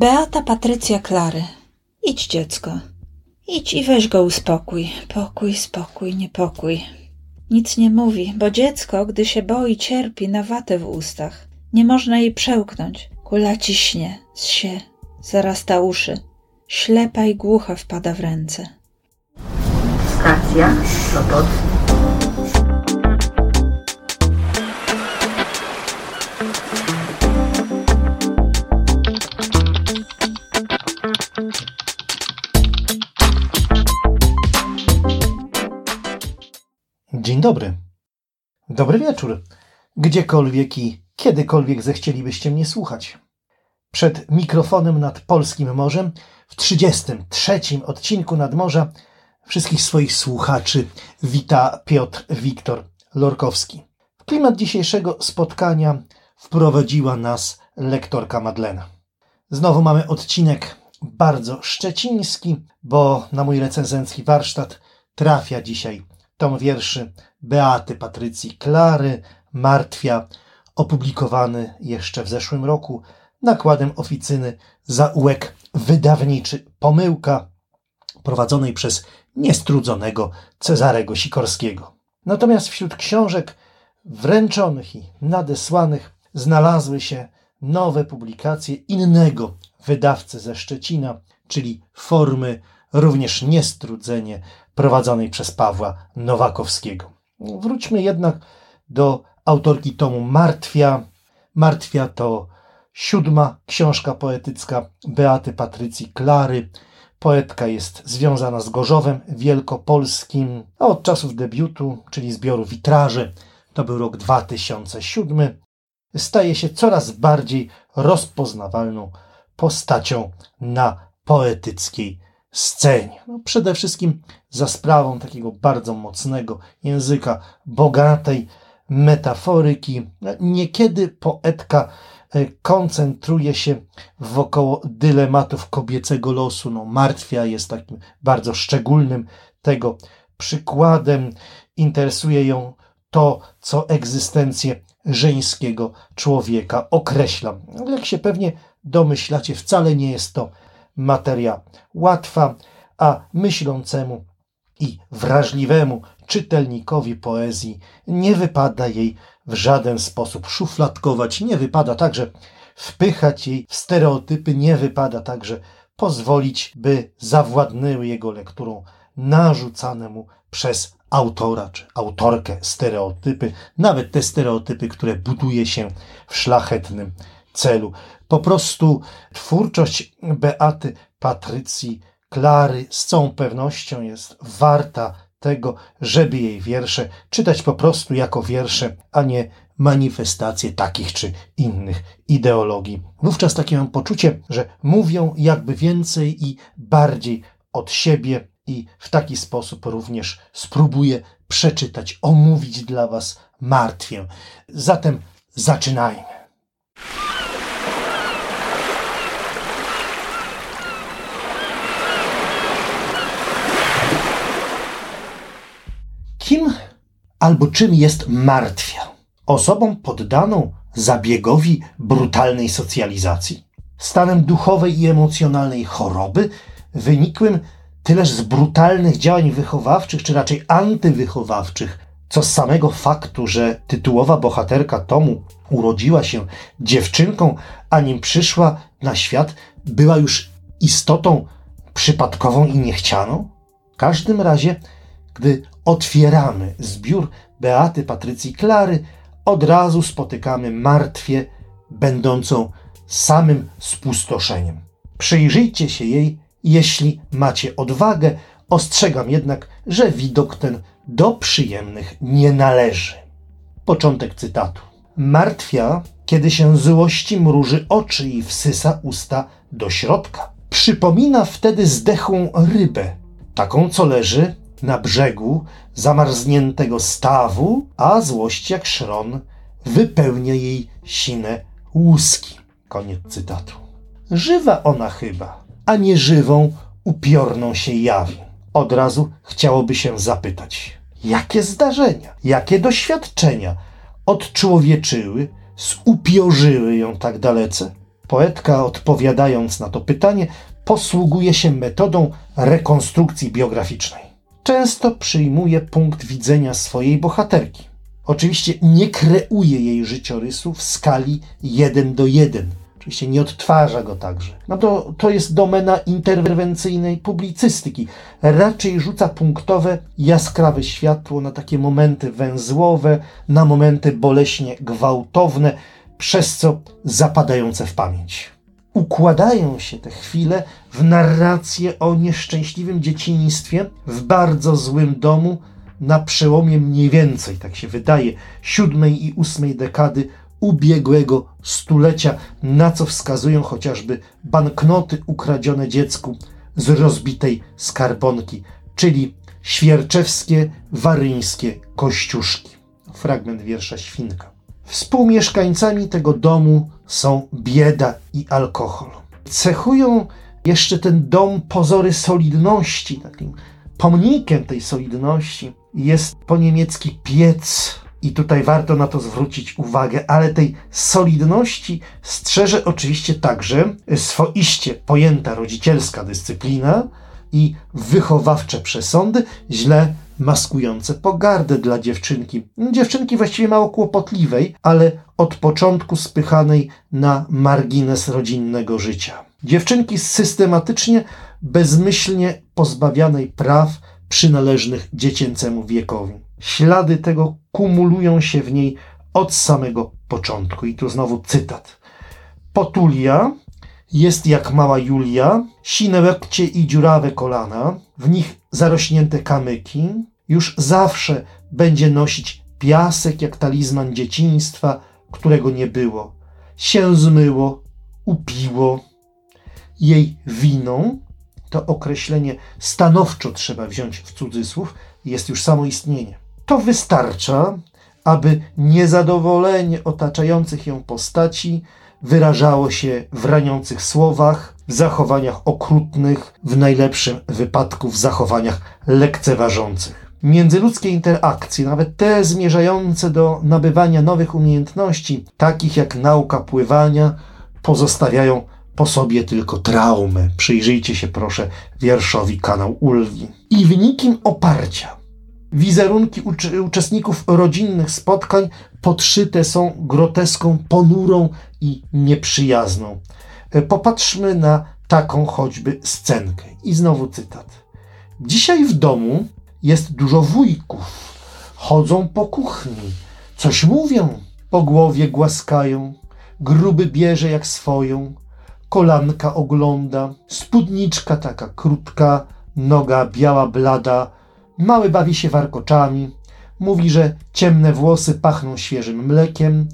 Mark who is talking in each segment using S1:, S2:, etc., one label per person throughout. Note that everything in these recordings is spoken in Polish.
S1: Beata Patrycja Klary. Idź, dziecko. Idź i weź go uspokój. Pokój, spokój, niepokój. Nic nie mówi, bo dziecko, gdy się boi, cierpi na watę w ustach. Nie można jej przełknąć. Kula ciśnie, się, zarasta uszy. Ślepa i głucha wpada w ręce.
S2: Stacja Sopot.
S3: Dzień dobry. Dobry wieczór. Gdziekolwiek i kiedykolwiek zechcielibyście mnie słuchać. Przed mikrofonem nad polskim morzem w 33. odcinku Nadmorza wszystkich swoich słuchaczy wita Piotr Wiktor Lorkowski. W klimat dzisiejszego spotkania wprowadziła nas lektorka Madlena. Znowu mamy odcinek bardzo szczeciński, bo na mój recenzencki warsztat trafia dzisiaj tom wierszy Beaty Patrycji Klary, Martwia, opublikowany jeszcze w zeszłym roku nakładem oficyny Zaułek Wydawniczy Pomyłka, prowadzonej przez niestrudzonego Cezarego Sikorskiego. Natomiast wśród książek wręczonych i nadesłanych znalazły się nowe publikacje innego wydawcy ze Szczecina, czyli formy również niestrudzenie prowadzonej przez Pawła Nowakowskiego. Wróćmy jednak do autorki tomu Martwia. Martwia to siódma książka poetycka Beaty Patrycji Klary. Poetka jest związana z Gorzowem Wielkopolskim, a od czasów debiutu, czyli zbioru Witraży, to był rok 2007, staje się coraz bardziej rozpoznawalną postacią na poetyckiej scenie. No, przede wszystkim za sprawą takiego bardzo mocnego języka, bogatej metaforyki. Niekiedy poetka e, koncentruje się wokoło dylematów kobiecego losu. No, martwia jest takim bardzo szczególnym tego przykładem. Interesuje ją to, co egzystencję żeńskiego człowieka określa. Jak się pewnie domyślacie, wcale nie jest to materia łatwa, a myślącemu i wrażliwemu czytelnikowi poezji nie wypada jej w żaden sposób szufladkować, nie wypada także wpychać jej w stereotypy, nie wypada także pozwolić, by zawładnęły jego lekturą narzucanemu przez autora czy autorkę stereotypy, nawet te stereotypy, które buduje się w szlachetnym celu. Po prostu twórczość Beaty Patrycji Klary z całą pewnością jest warta tego, żeby jej wiersze czytać po prostu jako wiersze, a nie manifestacje takich czy innych ideologii. Wówczas takie mam poczucie, że mówią jakby więcej i bardziej od siebie i w taki sposób również spróbuję przeczytać, omówić dla Was martwię. Zatem zaczynajmy. Kim albo czym jest martwia? Osobą poddaną zabiegowi brutalnej socjalizacji? Stanem duchowej i emocjonalnej choroby, wynikłym tyleż z brutalnych działań wychowawczych, czy raczej antywychowawczych, co z samego faktu, że tytułowa bohaterka tomu urodziła się dziewczynką, a nim przyszła na świat, była już istotą przypadkową i niechcianą? W każdym razie gdy otwieramy zbiór Beaty Patrycji Klary, od razu spotykamy martwię, będącą samym spustoszeniem. Przyjrzyjcie się jej, jeśli macie odwagę, ostrzegam jednak, że widok ten do przyjemnych nie należy. Początek cytatu. Martwia, kiedy się złości mruży oczy i wsysa usta do środka. Przypomina wtedy zdechłą rybę, taką co leży na brzegu zamarzniętego stawu, a złość jak szron wypełnia jej sine łuski. Koniec cytatu. Żywa ona chyba, a nie żywą, upiorną się jawi. Od razu chciałoby się zapytać, jakie zdarzenia, jakie doświadczenia odczłowieczyły, zupiorzyły ją tak dalece? Poetka, odpowiadając na to pytanie, posługuje się metodą rekonstrukcji biograficznej. Często przyjmuje punkt widzenia swojej bohaterki. Oczywiście nie kreuje jej życiorysu w skali 1 do 1. Oczywiście nie odtwarza go także. No to, to jest domena interwencyjnej publicystyki. Raczej rzuca punktowe, jaskrawe światło na takie momenty węzłowe, na momenty boleśnie gwałtowne, przez co zapadające w pamięć. Układają się te chwile w narrację o nieszczęśliwym dzieciństwie w bardzo złym domu na przełomie mniej więcej, tak się wydaje, siódmej i ósmej dekady ubiegłego stulecia, na co wskazują chociażby banknoty ukradzione dziecku z rozbitej skarbonki, czyli świerczewskie, waryńskie kościuszki. Fragment wiersza Świnka. Współmieszkańcami tego domu są bieda i alkohol. Cechują jeszcze ten dom pozory solidności. Takim pomnikiem tej solidności jest po niemiecki piec. I tutaj warto na to zwrócić uwagę, ale tej solidności strzeże oczywiście także swoiście pojęta rodzicielska dyscyplina i wychowawcze przesądy, źle maskujące pogardę dla dziewczynki. Dziewczynki właściwie mało kłopotliwej, ale od początku spychanej na margines rodzinnego życia. Dziewczynki systematycznie, bezmyślnie pozbawianej praw przynależnych dziecięcemu wiekowi. Ślady tego kumulują się w niej od samego początku. I tu znowu cytat. Potulia jest jak mała Julia, sine łekcie i dziurawe kolana, w nich zarośnięte kamyki, już zawsze będzie nosić piasek jak talizman dzieciństwa, którego nie było. Się zmyło, upiło. Jej winą, to określenie stanowczo trzeba wziąć w cudzysłów, jest już samo istnienie. To wystarcza, aby niezadowolenie otaczających ją postaci wyrażało się w raniących słowach, w zachowaniach okrutnych, w najlepszym wypadku w zachowaniach lekceważących. Międzyludzkie interakcje, nawet te zmierzające do nabywania nowych umiejętności, takich jak nauka pływania, pozostawiają po sobie tylko traumę. Przyjrzyjcie się proszę wierszowi kanał Ulwi. I wynikiem oparcia Wizerunki uczestników rodzinnych spotkań podszyte są groteską, ponurą i nieprzyjazną. Popatrzmy na taką choćby scenkę. I znowu cytat. Dzisiaj w domu jest dużo wujków. Chodzą po kuchni, coś mówią, po głowie głaskają, gruby bierze jak swoją, kolanka ogląda, spódniczka taka krótka, noga biała blada, Mały bawi się warkoczami, mówi, że ciemne włosy pachną świeżym mlekiem,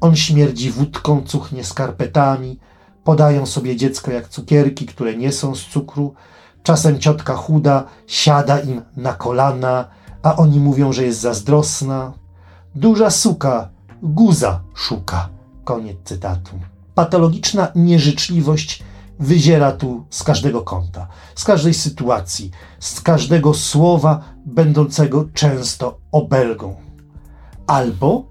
S3: on śmierdzi wódką, cuchnie skarpetami, podają sobie dziecko jak cukierki, które nie są z cukru, czasem ciotka chuda siada im na kolana, a oni mówią, że jest zazdrosna. Duża suka guza szuka. Koniec cytatu. Patologiczna nieżyczliwość wyziera tu z każdego kąta, z każdej sytuacji, z każdego słowa będącego często obelgą. Albo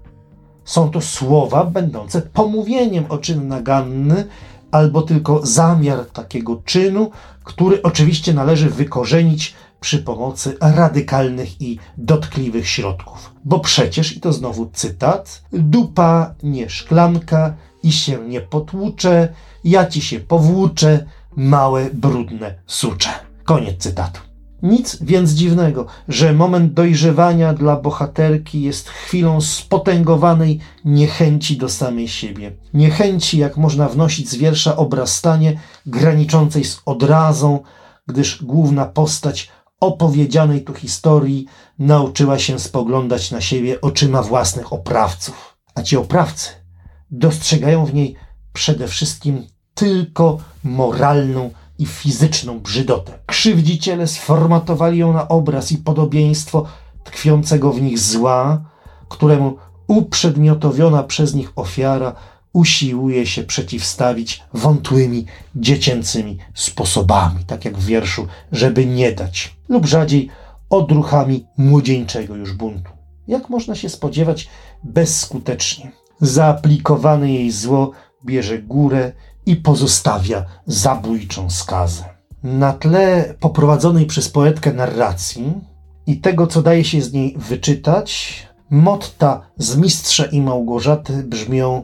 S3: są to słowa będące pomówieniem o czyn naganny, albo tylko zamiar takiego czynu, który oczywiście należy wykorzenić przy pomocy radykalnych i dotkliwych środków. Bo przecież, i to znowu cytat, dupa nie szklanka i się nie potłucze, ja ci się powłóczę, małe, brudne sucze. Koniec cytatu. Nic więc dziwnego, że moment dojrzewania dla bohaterki jest chwilą spotęgowanej niechęci do samej siebie. Niechęci, jak można wnosić z wiersza obrastanie, graniczącej z odrazą, gdyż główna postać opowiedzianej tu historii nauczyła się spoglądać na siebie oczyma własnych oprawców. A ci oprawcy dostrzegają w niej przede wszystkim tylko moralną i fizyczną brzydotę. Krzywdziciele sformatowali ją na obraz i podobieństwo tkwiącego w nich zła, któremu uprzedmiotowiona przez nich ofiara usiłuje się przeciwstawić wątłymi, dziecięcymi sposobami, tak jak w wierszu, żeby nie dać, lub rzadziej odruchami młodzieńczego już buntu. Jak można się spodziewać, bezskutecznie. Zaaplikowane jej zło bierze górę i pozostawia zabójczą skazę. Na tle poprowadzonej przez poetkę narracji i tego, co daje się z niej wyczytać, motta z Mistrza i Małgorzaty brzmią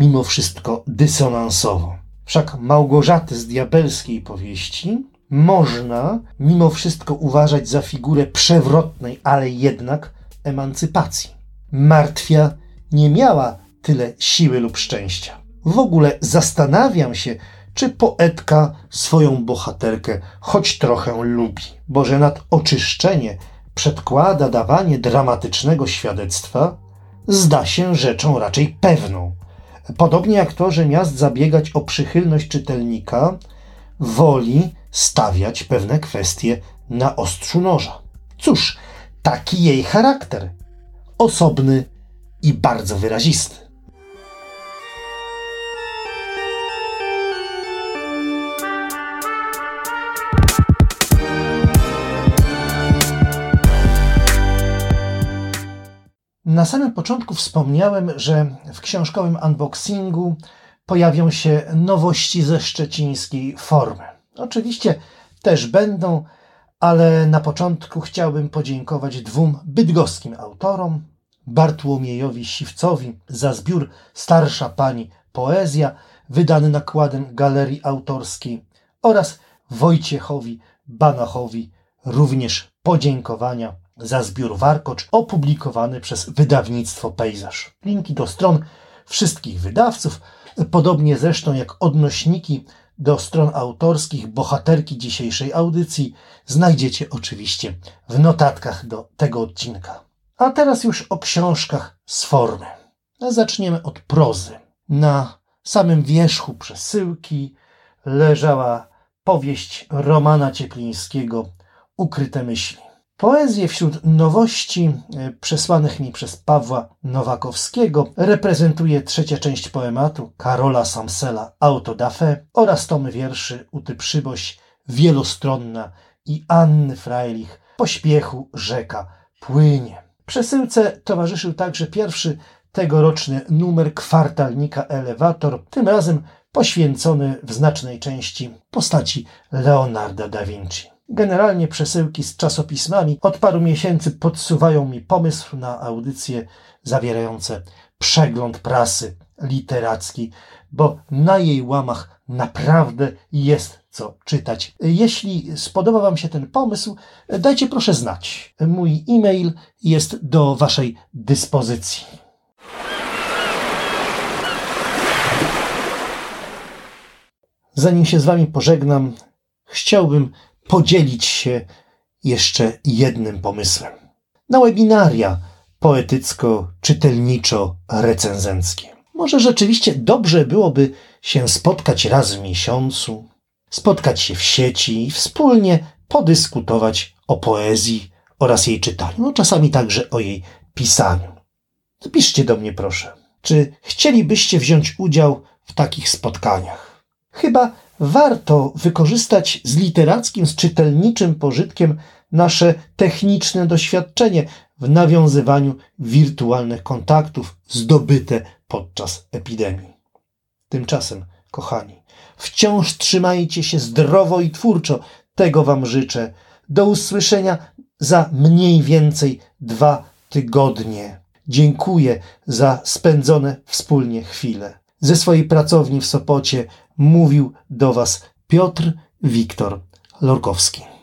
S3: mimo wszystko dysonansowo. Wszak Małgorzaty z diabelskiej powieści można mimo wszystko uważać za figurę przewrotnej, ale jednak emancypacji. Martwia nie miała tyle siły lub szczęścia. W ogóle zastanawiam się, czy poetka swoją bohaterkę choć trochę lubi, bo że nad oczyszczenie przedkłada dawanie dramatycznego świadectwa, zda się rzeczą raczej pewną. Podobnie jak to, że miast zabiegać o przychylność czytelnika, woli stawiać pewne kwestie na ostrzu noża. Cóż, taki jej charakter. Osobny i bardzo wyrazisty. Na samym początku wspomniałem, że w książkowym unboxingu pojawią się nowości ze szczecińskiej formy. Oczywiście też będą, ale na początku chciałbym podziękować dwóm bydgoskim autorom, Bartłomiejowi Siwcowi za zbiór Starsza Pani Poezja, wydany nakładem Galerii Autorskiej oraz Wojciechowi Banachowi również podziękowania za zbiór Warkocz opublikowany przez wydawnictwo Pejzaż. Linki do stron wszystkich wydawców, podobnie zresztą jak odnośniki do stron autorskich bohaterki dzisiejszej audycji znajdziecie oczywiście w notatkach do tego odcinka. A teraz już o książkach z formy. Zaczniemy od prozy. Na samym wierzchu przesyłki leżała powieść Romana Cieplińskiego Ukryte myśli. Poezję wśród nowości e, przesłanych mi przez Pawła Nowakowskiego reprezentuje trzecia część poematu Karola Samsela Auto da Fe oraz tomy wierszy Uty Przyboś Wielostronna i Anny Freilich Pośpiechu rzeka płynie. Przesyłce towarzyszył także pierwszy tegoroczny numer kwartalnika Elewator, tym razem poświęcony w znacznej części postaci Leonarda da Vinci. Generalnie przesyłki z czasopismami od paru miesięcy podsuwają mi pomysł na audycje zawierające przegląd prasy literackiej, bo na jej łamach naprawdę jest co czytać. Jeśli spodoba Wam się ten pomysł, dajcie proszę znać. Mój e-mail jest do Waszej dyspozycji. Zanim się z Wami pożegnam, chciałbym podzielić się jeszcze jednym pomysłem. Na webinaria poetycko-czytelniczo-recenzenckie. Może rzeczywiście dobrze byłoby się spotkać raz w miesiącu, spotkać się w sieci i wspólnie podyskutować o poezji oraz jej czytaniu, no czasami także o jej pisaniu. Napiszcie do mnie proszę, czy chcielibyście wziąć udział w takich spotkaniach? Chyba warto wykorzystać z literackim, z czytelniczym pożytkiem nasze techniczne doświadczenie w nawiązywaniu wirtualnych kontaktów zdobyte podczas epidemii. Tymczasem, kochani, wciąż trzymajcie się zdrowo i twórczo. Tego Wam życzę. Do usłyszenia za mniej więcej dwa tygodnie. Dziękuję za spędzone wspólnie chwile. Ze swojej pracowni w Sopocie mówił do Was Piotr Wiktor Lorkowski.